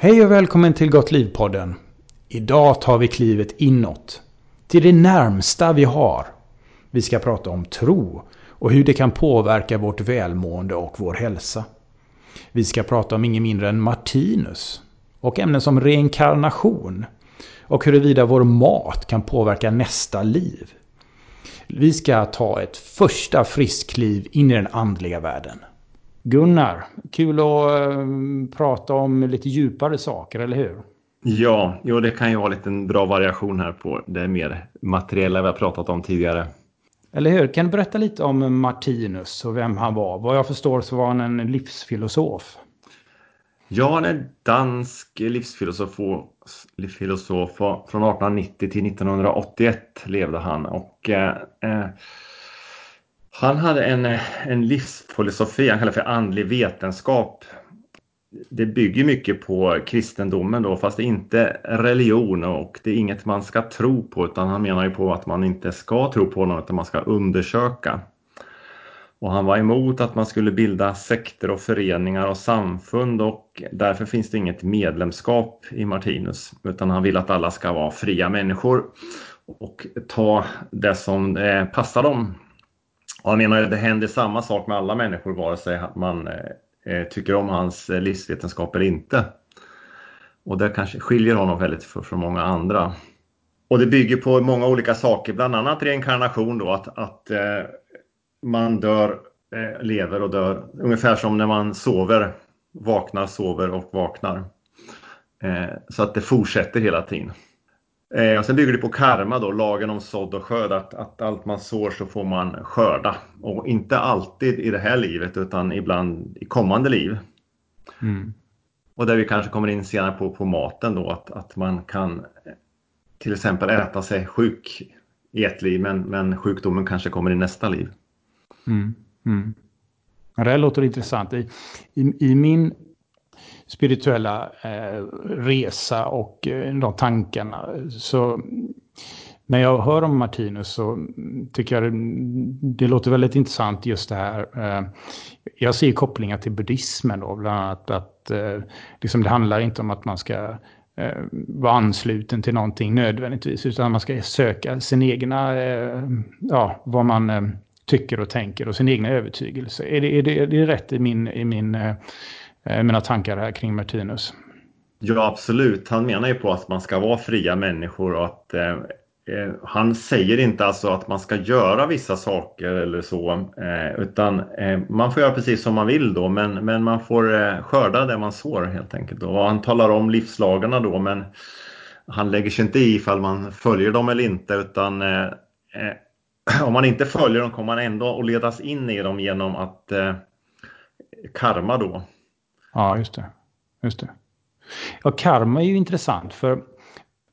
Hej och välkommen till Gott Liv-podden. Idag tar vi klivet inåt. Till det närmsta vi har. Vi ska prata om tro och hur det kan påverka vårt välmående och vår hälsa. Vi ska prata om inget mindre än Martinus och ämnen som reinkarnation och huruvida vår mat kan påverka nästa liv. Vi ska ta ett första friskt kliv in i den andliga världen. Gunnar, kul att äh, prata om lite djupare saker, eller hur? Ja, jo, det kan ju vara en liten bra variation här på det mer materiella vi har pratat om tidigare. Eller hur? Kan du berätta lite om Martinus och vem han var? Vad jag förstår så var han en livsfilosof. Ja, han är dansk livsfilosof filosof, från 1890 till 1981 levde han och eh, eh, han hade en, en livsfilosofi, han kallar för andlig vetenskap. Det bygger mycket på kristendomen då, fast det är inte religion och det är inget man ska tro på utan han menar ju på att man inte ska tro på något utan man ska undersöka. Och han var emot att man skulle bilda sekter och föreningar och samfund och därför finns det inget medlemskap i Martinus utan han vill att alla ska vara fria människor och ta det som eh, passar dem. Och han menar att det händer samma sak med alla människor vare sig man eh, eh, tycker om hans eh, livsvetenskap eller inte. Och det kanske skiljer honom väldigt från många andra. Och det bygger på många olika saker, bland annat reinkarnation då att, att eh, man dör, eh, lever och dör. Ungefär som när man sover, vaknar, sover och vaknar. Eh, så att det fortsätter hela tiden. Eh, och sen bygger det på karma då, lagen om sådd och skörd. Att, att allt man sår så får man skörda. Och inte alltid i det här livet utan ibland i kommande liv. Mm. Och där vi kanske kommer in senare på, på maten då att, att man kan till exempel äta sig sjuk i ett liv men, men sjukdomen kanske kommer i nästa liv. Mm. Mm. Det här låter intressant. I, i, i min spirituella eh, resa och eh, de tankarna så när jag hör om Martinus så tycker jag det, det låter väldigt intressant just det här. Eh, jag ser kopplingar till buddhismen då, bland annat att eh, liksom det handlar inte om att man ska eh, vara ansluten till någonting nödvändigtvis, utan man ska söka sin egna, eh, ja, vad man eh, tycker och tänker och sin egna övertygelse. Är det, är det, är det rätt i, min, i min, eh, Eh, mina tankar här kring Martinus? Ja, absolut. Han menar ju på att man ska vara fria människor och att eh, eh, han säger inte alltså att man ska göra vissa saker eller så, eh, utan eh, man får göra precis som man vill då, men, men man får eh, skörda det man sår helt enkelt. Och han talar om livslagarna då, men han lägger sig inte i ifall man följer dem eller inte, utan eh, om man inte följer dem kommer man ändå att ledas in i dem genom att eh, karma då. Ja, just det. Just det. Ja, karma är ju intressant för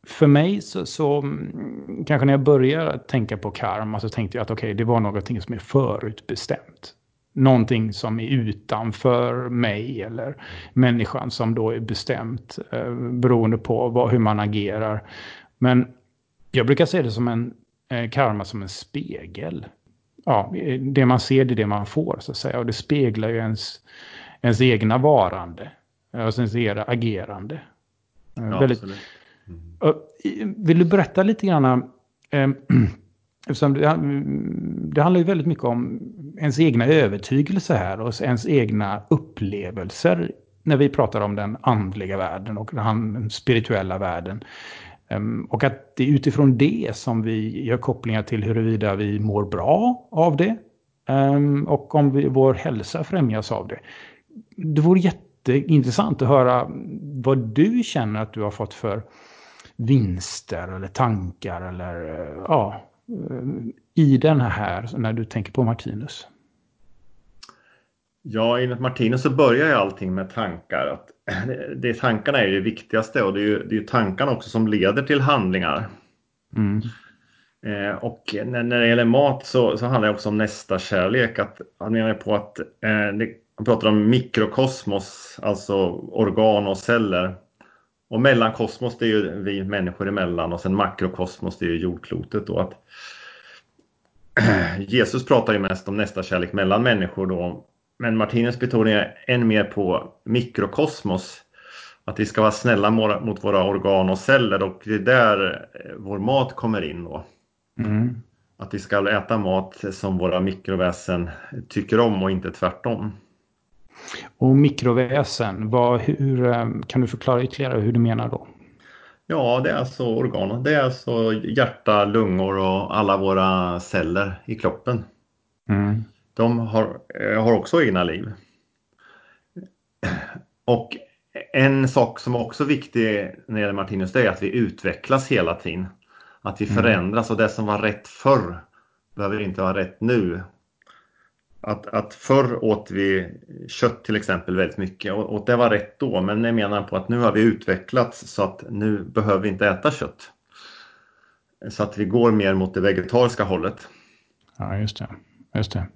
för mig så, så mm, kanske när jag började tänka på karma så tänkte jag att okej, okay, det var någonting som är förutbestämt. Någonting som är utanför mig eller människan som då är bestämt eh, beroende på vad, hur man agerar. Men jag brukar se det som en Eh, karma som en spegel. Ja, eh, det man ser det är det man får så att säga. Och det speglar ju ens, ens egna varande. Alltså ens era agerande. Eh, ja, Väldigt, mm. Vill du berätta lite grann? Eh, det, det handlar ju väldigt mycket om ens egna övertygelse här och ens egna upplevelser när vi pratar om den andliga världen och den spirituella världen. Ehm, och att det är utifrån det som vi gör kopplingar till huruvida vi mår bra av det ehm, och om vi, vår hälsa främjas av det. Det vore jätteintressant att höra vad du känner att du har fått för vinster eller tankar eller ja, i den här när du tänker på Martinus. Ja, enligt Martinus så börjar ju allting med tankar. Att det, tankarna är det viktigaste och det är ju, det är tankarna också som leder till handlingar. Mm. Eh, och när, när det gäller mat så, så handlar det också om nästa kärlek. Att, han menar på att eh, det, han pratar om mikrokosmos, alltså organ och celler. Och mellankosmos det är ju vi människor emellan och sen makrokosmos det är ju jordklotet. Då, att, Jesus pratar ju mest om nästa kärlek mellan människor då men Martinus betonar än mer på mikrokosmos att vi ska vara snälla mot våra organ och celler och det är där vår mat kommer in då. Mm. Att vi ska äta mat som våra mikroväsen tycker om och inte tvärtom. Och mikroväsen, vad, hur, kan du förklara ytterligare hur du menar då? Ja, det är alltså organ. Det är alltså hjärta, lungor och alla våra celler i kroppen. Mm. De har, eh, har också egna liv. Och en sak som också är viktig när det gäller Martinus det är att vi utvecklas hela tiden. Att vi mm. förändras och det som var rätt förr behöver inte vara rätt nu. Att, att förr åt vi kött till exempel väldigt mycket och, och det var rätt då men jag menar på att nu har vi utvecklats så att nu behöver vi inte äta kött. Så att vi går mer mot det vegetariska hållet. Ja, just det. Just det.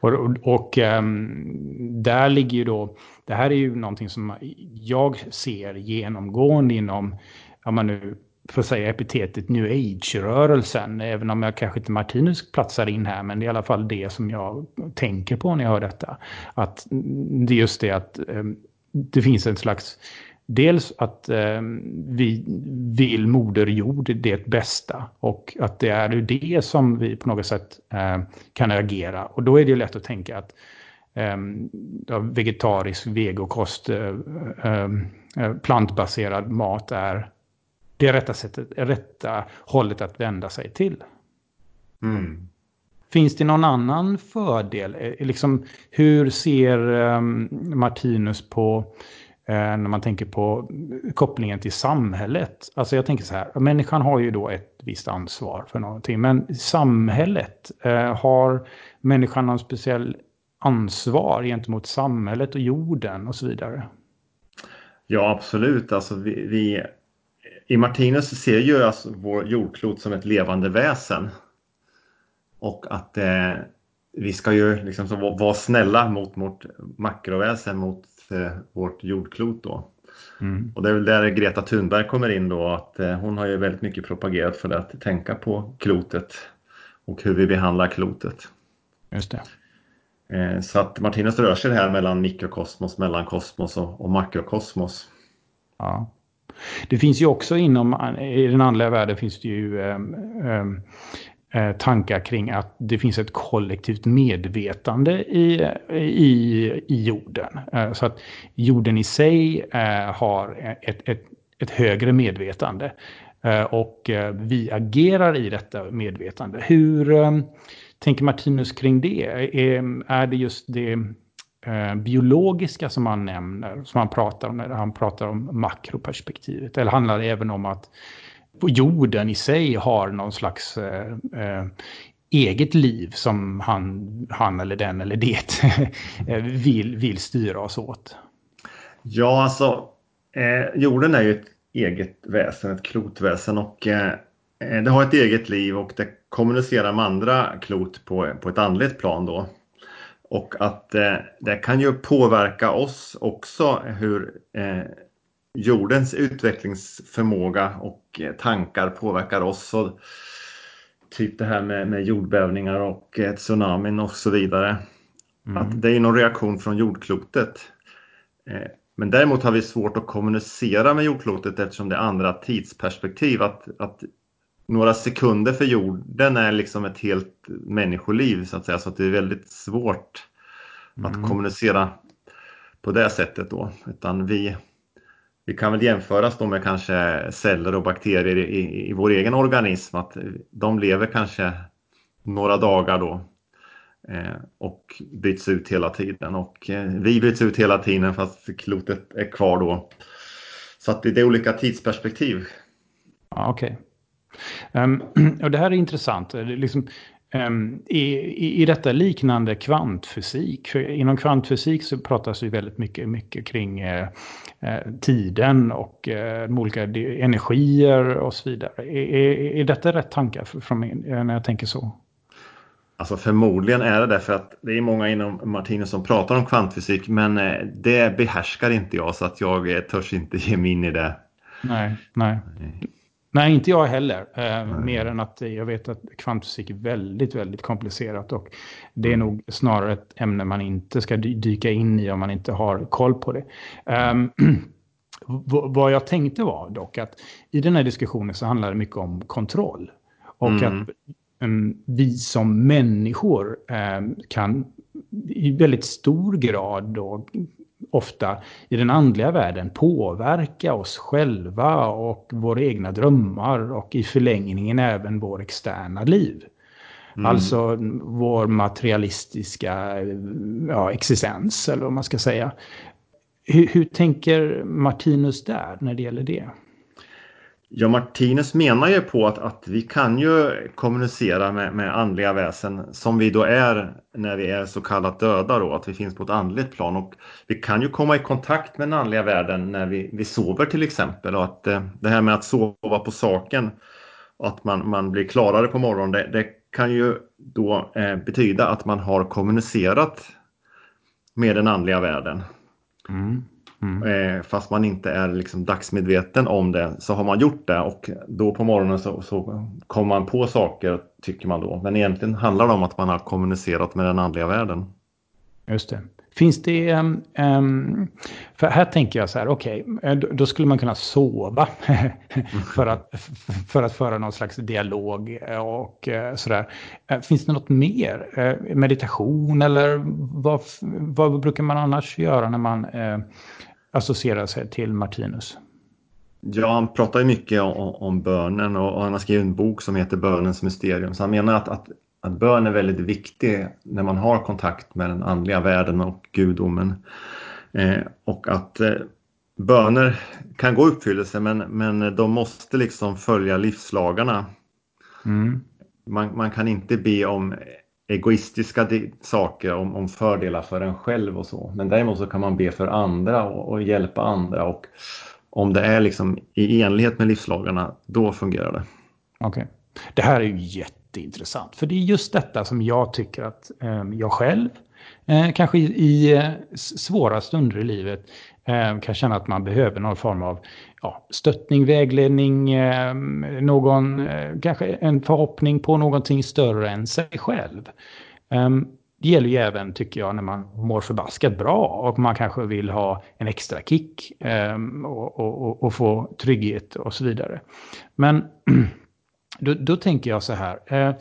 Och, och, och um, där ligger ju då, det här är ju någonting som jag ser genomgående inom, om man nu för att säga epitetet new age-rörelsen, även om jag kanske inte Martinus platsar in här, men det är i alla fall det som jag tänker på när jag hör detta. Att det är just det att ehm, det finns en slags Dels att eh, vi vill Moder Jord det bästa och att det är det som vi på något sätt eh, kan agera. Och då är det lätt att tänka att eh, vegetarisk vegokost, eh, ehm, eh, plantbaserad mat är det rätta, sättet, rätta hållet att vända sig till. Mm. Finns det någon annan fördel? Liksom, hur ser Martinus på Eh, när man tänker på kopplingen till samhället. Alltså jag tänker så här, människan har ju då ett visst ansvar för någonting, men samhället, eh, har människan någon speciell ansvar gentemot samhället och jorden och så vidare? Ja, absolut. Alltså vi, vi I Martinus ser ju alltså vår jordklot som ett levande väsen. Och att eh, vi ska ju liksom vara snälla mot, mot makroväsen, mot eh, vårt jordklot då. Mm. Och det är väl där Greta Thunberg kommer in då att eh, hon har ju väldigt mycket propagerat för att tänka på klotet och hur vi behandlar klotet. Just det. Eh, så att Martinus rör sig här mellan mikrokosmos, mellankosmos och, och makrokosmos. Ja. Det finns ju också inom, i den andliga världen finns det ju ehm, ehm, Eh, tankar kring att det finns ett kollektivt medvetande i, i, i jorden. Eh, så att jorden i sig eh, har ett, ett, ett högre medvetande. Eh, och vi agerar i detta medvetande. Hur ehm, tänker Martinus kring det? Är det just det Eh, biologiska som han nämner, som han pratar om när han pratar om makroperspektivet? Eller handlar det även om att jorden i sig har någon slags eh, eh eget liv som han, han eller den eller det eh, vill, vill styra oss åt? Ja, alltså eh, jorden är ju ett eget väsen, ett klotväsen och eh, det har ett eget liv och det kommunicerar med andra klot på, på ett andligt plan då. Och att eh, det kan ju påverka oss också hur jordens utvecklingsförmåga och eh, tankar påverkar oss. Och typ det här med, med jordbävningar och eh, tsunamin och så vidare. Mm. Att det är någon reaktion från jordklotet. Eh, men däremot har vi svårt att kommunicera med jordklotet eftersom det är andra tidsperspektiv. Att, att några sekunder för jorden är liksom ett helt människoliv så att säga. Så att det är väldigt svårt mm. att kommunicera på det sättet då. Utan vi, vi kan väl jämföras då med kanske celler och bakterier i, i vår egen organism. Att de lever kanske några dagar då eh, och byts ut hela tiden. Och eh, vi byts ut hela tiden fast klotet är kvar då. Så att det är olika tidsperspektiv. Okej. Okay. Um, och det här är intressant. Liksom, um, i, i, I detta liknande kvantfysik, för inom kvantfysik så pratas det väldigt mycket, mycket kring uh, Eh, tiden och eh, olika energier och så vidare. Är, är detta rätt tankar från mig eh, när jag tänker så? Alltså förmodligen är det därför att det är många inom Martinus som pratar om kvantfysik men det behärskar inte jag så att jag törs inte ge mig in i det. Nej, nej. Nej, inte jag heller. Eh, mer än att jag vet att kvantfysik är väldigt, väldigt komplicerat. Och det är nog snarare ett ämne man inte ska dyka in i om man inte har koll på det. Um, vad jag tänkte var dock att i den här diskussionen så handlar det mycket om kontroll. Och mm. att um, vi som människor um, kan i väldigt stor grad då ofta i den andliga världen påverka oss själva och våra egna drömmar och i förlängningen även vår externa liv. Mm. Alltså vår materialistiska ja, existens, eller vad man ska säga. Hur, hur tänker Martinus där när det gäller det? Ja, Martinus menar ju på att, att vi kan ju kommunicera med, med andliga väsen som vi då är när vi är så kallat döda då, att vi finns på ett andligt plan. Och vi kan ju komma i kontakt med den andliga världen när vi, vi sover till exempel. Och att eh, det här med att sova på saken och att man, man blir klarare på morgonen, det, det kan ju då eh, betyda att man har kommunicerat med den andliga världen. Mm. Mm. Eh, fast man inte är liksom dagsmedveten om det så har man gjort det och då på morgonen så, så kommer man på saker tycker man då. Men egentligen handlar det om att man har kommunicerat med den andliga världen. Just det. Finns det, um, för här tänker jag så här, okej, eh, okay, då skulle man kunna sova för, att, för att föra någon slags dialog eh, och så sådär. Finns det något mer? Meditation eller vad, vad brukar man annars göra när man associerar sig till Martinus? Ja, han pratar ju mycket om, om bönen och, och han har skrivit en bok som heter Bönens mysterium. Så han menar att, att att bön är väldigt viktig när man har kontakt med den andliga världen och gudomen. Eh, och att eh, böner kan gå uppfyllelse men, men de måste liksom följa livslagarna. Mm. Man, man, kan inte be om egoistiska saker, om, om, fördelar för en själv och så. Men däremot så kan man be för andra och, och hjälpa andra. Och om det är liksom i enlighet med livslagarna, då fungerar det. Okej. Okay. Det här är ju jätte jätteintressant. För det är just detta som jag tycker att eh, jag själv, eh, kanske i, i eh, svåra stunder i livet, eh, kan känna att man behöver någon form av ja, stöttning, vägledning, eh, någon, eh, kanske en förhoppning på någonting större än sig själv. Ehm, det gäller ju även, tycker jag, när man mår förbaskat bra och man kanske vill ha en extra kick ehm, och, och, och, få trygghet och så vidare. Men Då, då tänker jag så här. Eh,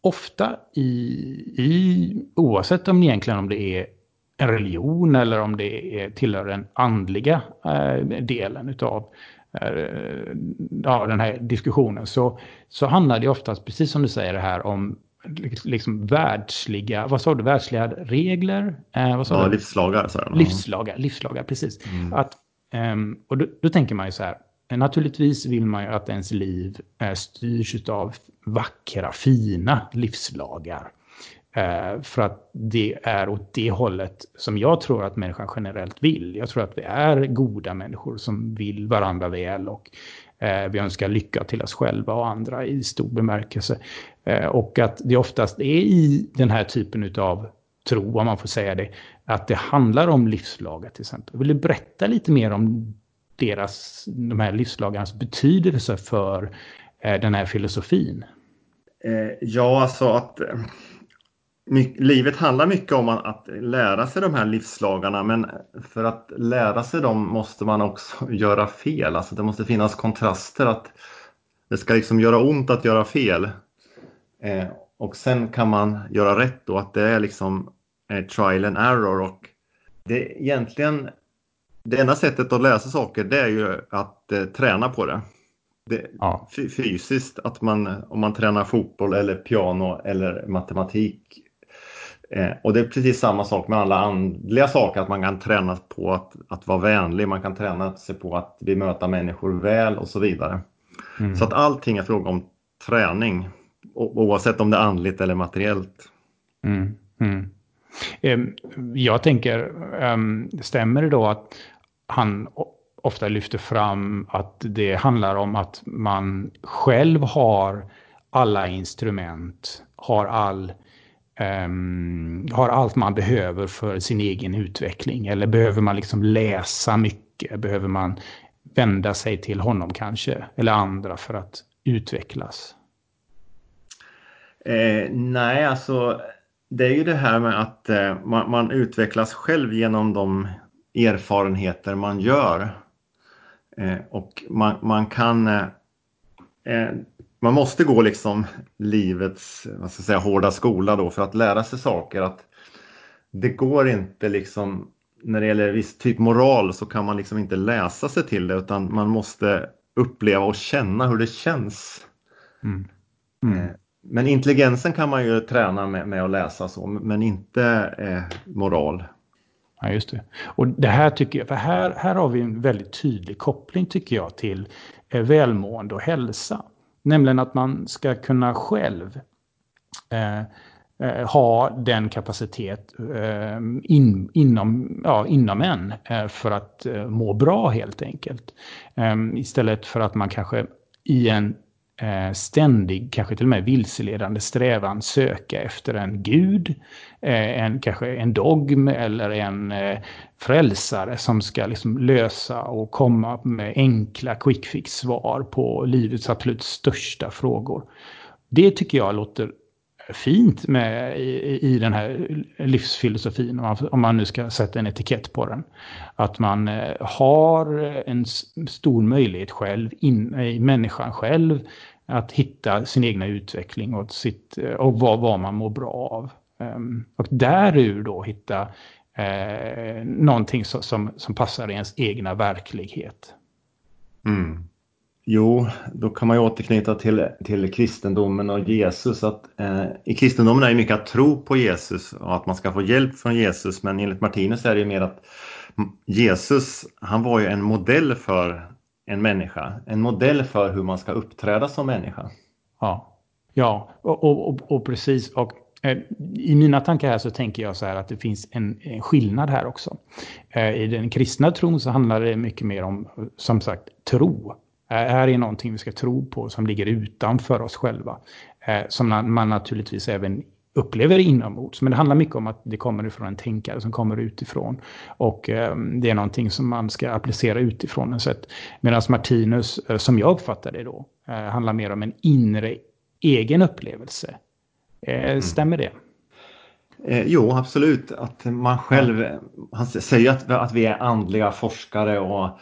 ofta i, i, oavsett om egentligen om det är en religion eller om det är, tillhör den andliga eh, delen utav eh, ja, den här diskussionen så, så handlar det oftast, precis som du säger det här, om liksom världsliga, vad sa du, världsliga regler? Eh, vad sa ja, du? livslagar. Så livslagar, livslagar, precis. Mm. Att, um, och då, då, tänker man ju så här, Naturligtvis vill man ju att ens liv eh, styrs av vackra, fina livslagar. Eh, för att det är åt det hållet som jag tror att människan generellt vill. Jag tror att vi är goda människor som vill varandra väl och eh, vi önskar lycka till oss själva och andra i stor bemärkelse. Och att det oftast är i den här typen av tro, om man får säga det, att det handlar om livslagar till exempel. Vill du berätta lite mer om deras, de här livslagarnas betydelse för eh, den här filosofin? Eh, ja, alltså att eh, livet handlar mycket om att, att, lära sig de här livslagarna men för att lära sig dem måste man också göra fel. Alltså det måste finnas kontraster att det ska liksom göra ont att göra fel. Eh, och sen kan man göra rätt då, att det är liksom eh, trial and error och det är egentligen det enda sättet att läsa saker det är ju att eh, träna på det. det ja. Fysiskt, att man, om man tränar fotboll eller piano eller matematik. Eh, och det är precis samma sak med alla andliga saker, att man kan träna på att, att vara vänlig, man kan träna sig på att bemöta människor väl och så vidare. Mm. Så att allting är fråga om träning, oavsett om det är andligt eller materiellt. Mm. Mm. Jag tänker, stämmer det då att han ofta lyfter fram att det handlar om att man själv har alla instrument, har, all, um, har allt man behöver för sin egen utveckling. Eller behöver man liksom läsa mycket? Behöver man vända sig till honom kanske? Eller andra för att utvecklas? Eh, nej, alltså det är ju det här med att eh, man, man, utvecklas själv genom de erfarenheter man gör. Eh, och man, man kan... Eh, eh, man måste gå liksom livets vad ska jag säga, hårda skola då för att lära sig saker. Att det går inte liksom när det gäller viss typ moral så kan man liksom inte läsa sig till det utan man måste uppleva och känna hur det känns. Mm. Mm. Men intelligensen kan man ju träna med, med att läsa så, men inte eh, moral. Ja, just det. Och det här tycker jag, för här, här har vi en väldigt tydlig koppling tycker jag till eh, välmående och hälsa. Nämligen att man ska kunna själv eh, eh, ha den kapacitet eh, in, inom, ja, inom en eh, för att eh, må bra helt enkelt. Ehm, istället för att man kanske i en Eh, ständig, kanske till och med vilseledande strävan söka efter en gud, eh, en, kanske en dogm eller en eh, frälsare som ska liksom lösa och komma med enkla quick fix-svar på livets absolut största frågor. Det tycker jag låter fint med i, i den här livsfilosofin, om man, om man nu ska sätta en etikett på den. Att man eh, har en stor möjlighet själv, in, eh, i människan själv, att hitta sin egna utveckling och, sitt, eh, och vad, vad man mår bra av. Ehm, och därur då hitta eh, någonting som, som, som passar i ens egna verklighet. Mm. Jo, då kan man ju återknyta till, till kristendomen och Jesus. Att, eh, I kristendomen är det mycket att tro på Jesus och att man ska få hjälp från Jesus. Men enligt Martinus är det mer att Jesus, han var ju en modell för en människa. En modell för hur man ska uppträda som människa. Ja, ja och, och, och, och precis. Och eh, i mina tankar här så tänker jag så här att det finns en, en skillnad här också. Eh, I den kristna tron så handlar det mycket mer om, som sagt, tro. Det eh, här är någonting vi ska tro på som ligger utanför oss själva. Som man naturligtvis även upplever inombords. Men det handlar mycket om att det kommer ifrån en tänkare som kommer utifrån. Och eh, det är någonting som man ska applicera utifrån. Medan Martinus, eh, som jag uppfattar det då, eh, handlar mer om en inre egen upplevelse. Eh, mm. Stämmer det? Eh, jo, absolut. Att man själv, han säger att, att vi är andliga forskare och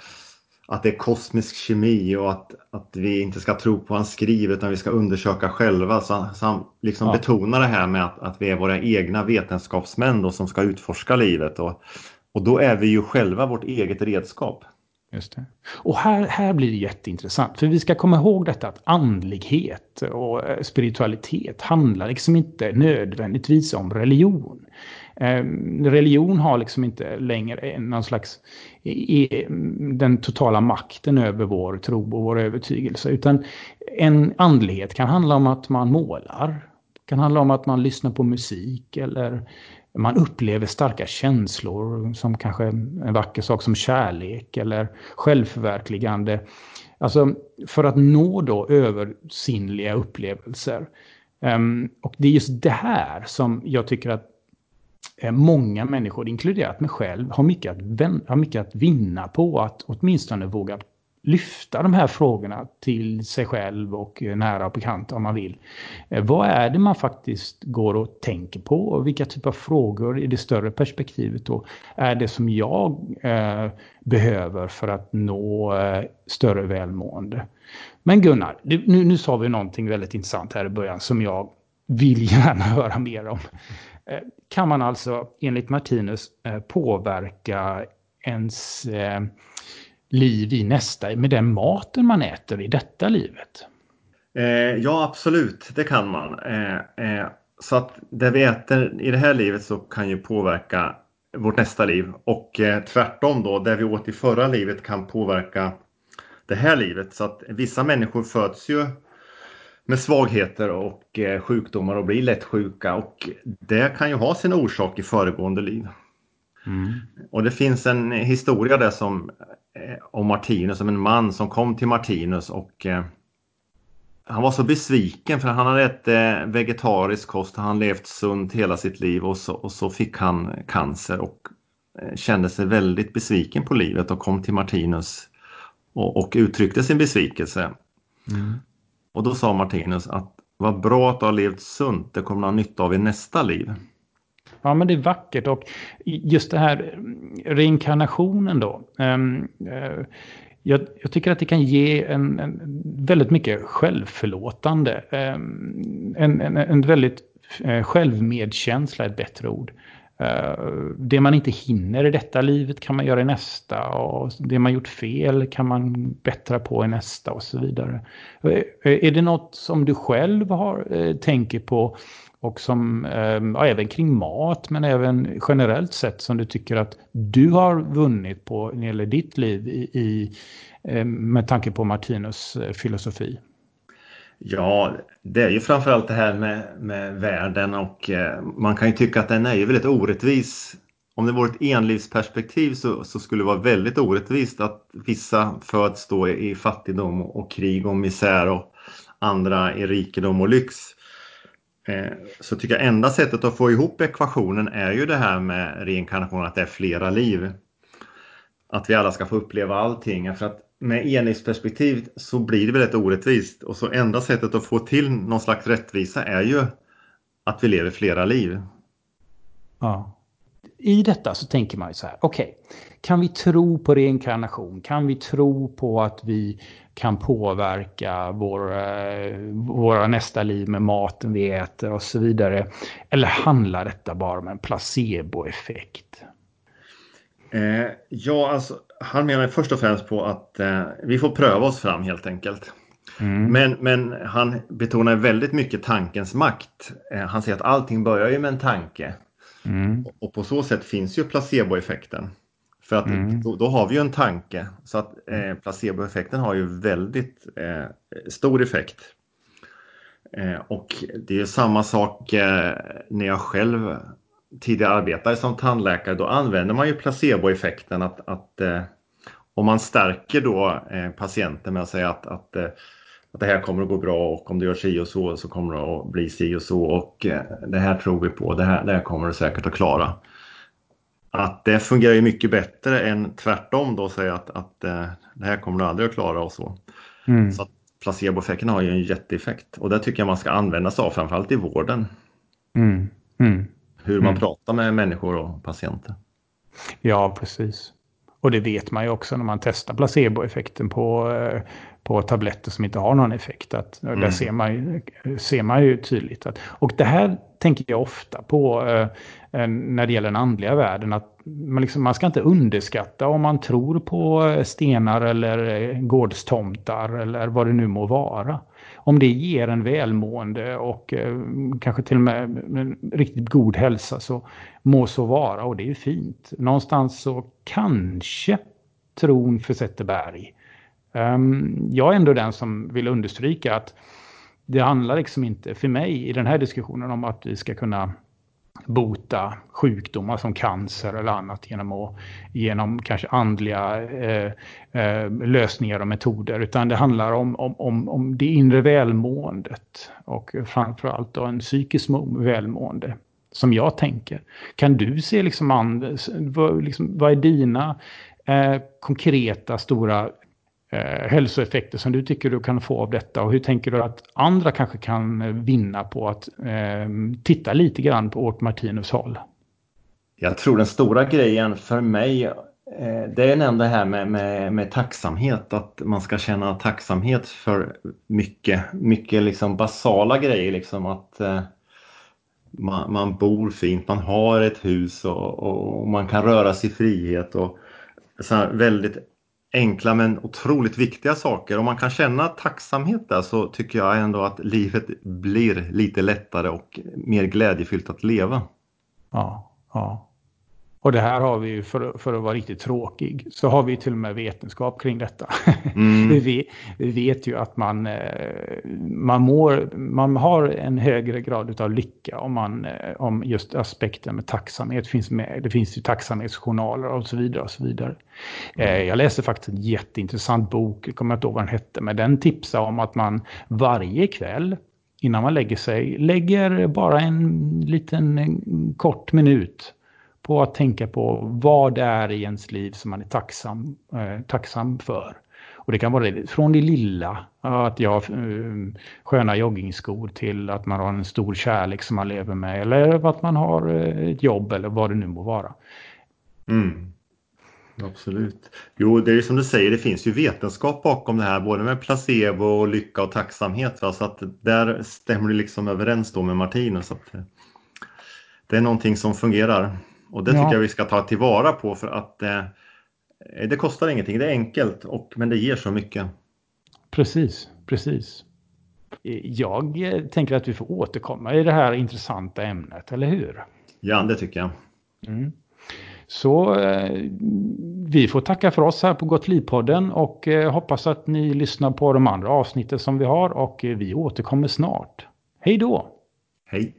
att det är kosmisk kemi och att, att vi inte ska tro på vad han skriver utan vi ska undersöka själva. Så, så han liksom ja. betonar det här med att, att vi är våra egna vetenskapsmän då, som ska utforska livet. Och, och då är vi ju själva vårt eget redskap. Just det. Och här, här blir det jätteintressant. För vi ska komma ihåg detta att andlighet och eh, spiritualitet handlar liksom inte nödvändigtvis om religion. Ehm, religion har liksom inte längre någon slags den totala makten över vår tro och vår övertygelse. Utan en andlighet kan handla om att man målar. Det kan handla om att man lyssnar på musik eller man upplever starka känslor som kanske en vacker sak som kärlek eller självförverkligande. Alltså för att nå då översinnliga upplevelser. Um, och det är just det här som jag tycker att Eh, många människor, inkluderat mig själv, har mycket, att, har mycket att vinna på att åtminstone våga lyfta de här frågorna till sig själv och eh, nära och bekanta om man vill. Eh, vad är det man faktiskt går och tänker på? Och vilka typer av frågor i det större perspektivet då är det som jag eh, behöver för att nå eh, större välmående? Men Gunnar, nu, nu sa vi någonting väldigt intressant här i början som jag vill gärna höra mer om. Eh, kan man alltså enligt Martinus eh, påverka ens eh, liv i nästa med den maten man äter i detta livet? ja, absolut, det kan man. så att det vi äter i det här livet så kan ju påverka vårt nästa liv och tvärtom då, det vi åt i förra livet kan påverka det här livet. Så att vissa människor föds ju med svagheter och eh, sjukdomar och blir lätt sjuka och det kan ju ha sin orsak i föregående liv. Mm. Och det finns en historia där som eh, om Martinus, om en man som kom till Martinus och eh, han var så besviken för han hade ätit eh, vegetarisk kost, han levt sunt hela sitt liv och så, och så fick han cancer och eh, kände sig väldigt besviken på livet och kom till Martinus och, och uttryckte sin besvikelse. Mm. Och då sa Martinus att vad bra att du har levt sunt, det kommer du ha nytta av i nästa liv. Ja, men det är vackert och just det här reinkarnationen då. Um, uh, jag, jag, tycker att det kan ge en, en väldigt mycket självförlåtande. Ehm, en, en, en väldigt eh, självmedkänsla, är ett bättre ord. Eh, det man inte hinner i detta livet kan man göra i nästa och det man gjort fel kan man bättra på i nästa och så vidare. Eh, är det något som du själv har, eh, tänker på och som ehm, ja, även kring mat men även generellt sett som du tycker att du har vunnit på när det gäller ditt liv i, i med tanke på Martinus filosofi? Ja, det är ju framförallt det här med, med världen och eh, man kan ju tycka att den är ju väldigt orättvis. Om det vore ett enlivsperspektiv så, så skulle det vara väldigt orättvist att vissa föds då i fattigdom och krig och misär och andra i rikedom och lyx. Eh, så tycker jag enda sättet att få ihop ekvationen är ju det här med reinkarnation, att det är flera liv. Att vi alla ska få uppleva allting. För att med enhetsperspektiv så blir det väldigt orättvist och så enda sättet att få till någon slags rättvisa är ju att vi lever flera liv. Ja. I detta så tänker man ju så här, okej, okay, kan vi tro på reinkarnation? Kan vi tro på att vi kan påverka vår, eh, våra nästa liv med maten vi äter och så vidare? Eller handlar detta bara om en placeboeffekt? Eh, ja, alltså han menar först och främst på att eh, vi får pröva oss fram helt enkelt. Mm. Men, men han betonar väldigt mycket tankens makt. Eh, han säger att allting börjar ju med en tanke. Mm. Och på så sätt finns ju placeboeffekten. För att mm. då, då, har vi ju en tanke. Så att eh, placeboeffekten har ju väldigt eh, stor effekt. Eh, och det är samma sak eh, när jag själv tidigare arbetade som tandläkare. Då använder man ju placeboeffekten att, att eh, om man stärker då eh, patienten med att säga att, att, eh, att det här kommer att gå bra och om du gör si och så så kommer det att bli si och så och eh, det här tror vi på, det här, det här kommer du säkert att klara. Att det fungerar ju mycket bättre än tvärtom då säga att, att det här kommer du aldrig att klara och så. Mm. Så placeboeffekten har ju en jätteeffekt och det tycker jag man ska använda sig av framförallt i vården. Mm. Mm. Hur man mm. pratar med människor och patienter. Ja, precis. Och det vet man ju också när man testar placeboeffekten på, eh, på tabletter som inte har någon effekt. Att, mm. Där ser man, ju, ser man ju tydligt. Att, och det här tänker jag ofta på eh, eh, när det gäller den andliga världen. Att man, liksom, man ska inte underskatta om man tror på stenar eller gårdstomtar eller vad det nu må vara om det ger en välmående och eh, kanske till och med en riktigt god hälsa så må så vara och det är ju fint. Någonstans så kanske tron försätter berg. Um, jag är ändå den som vill understryka att det handlar liksom inte för mig i den här diskussionen om att vi ska kunna bota sjukdomar som cancer eller annat genom, att, genom kanske andliga eh, eh, lösningar och metoder. Utan det handlar om, om, om, om det inre välmåendet och framförallt då en psykisk välmående som jag tänker. Kan du se liksom, and, vad, liksom, vad är dina eh, konkreta stora eh, hälsoeffekter som du tycker du kan få av detta? Och hur tänker du att andra kanske kan eh, vinna på att eh, titta lite grann på Ort Martinus håll? Jag tror den stora grejen för mig eh, det är nämnt det här med, med, med, tacksamhet, att man ska känna tacksamhet för mycket, mycket liksom basala grejer. Liksom att eh, man, man, bor fint, man har ett hus och, och man kan röra sig i frihet. Och så väldigt enkla men otroligt viktiga saker. Om man kan känna tacksamhet där så tycker jag ändå att livet blir lite lättare och mer glädjefyllt att leva. Ja, ja. Och det här har vi ju, för, för att vara riktigt tråkig, så har vi till och med vetenskap kring detta. Mm. vi, vi, vet ju att man, eh, man, mår, man har en högre grad av lycka om, man, eh, om just aspekten med tacksamhet finns med. Det finns ju tacksamhetsjournaler och så vidare. och så vidare. Mm. Jag läste faktiskt en jätteintressant bok, jag kommer inte ihåg vad den hette, men den tipsar om att man varje kväll innan man lägger sig lägger bara en liten en kort minut på att tänka på vad det är i ens liv som man är tacksam, eh, tacksam för. Och det kan vara från det lilla, att jag har sköna joggingskor till att man har en stor kärlek som man lever med eller att man har eh, ett jobb eller vad det nu må vara. Mm. Absolut. Jo, det är ju som du säger, det finns ju vetenskap bakom det här, både med placebo, och lycka och tacksamhet. Va? Så att där stämmer det liksom överens då med Martinus. Att eh, det är någonting som fungerar. Och det tycker ja. jag vi ska ta tillvara på för att eh, det kostar ingenting, det är enkelt, och, men det ger så mycket. Precis, precis. Jag tänker att vi får återkomma i det här intressanta ämnet, eller hur? Ja, det tycker jag. Mm. Så eh, vi får tacka för oss här på Gottlivpodden och eh, hoppas att ni lyssnar på de andra avsnitten som vi har och eh, vi återkommer snart. Hej då! Hej!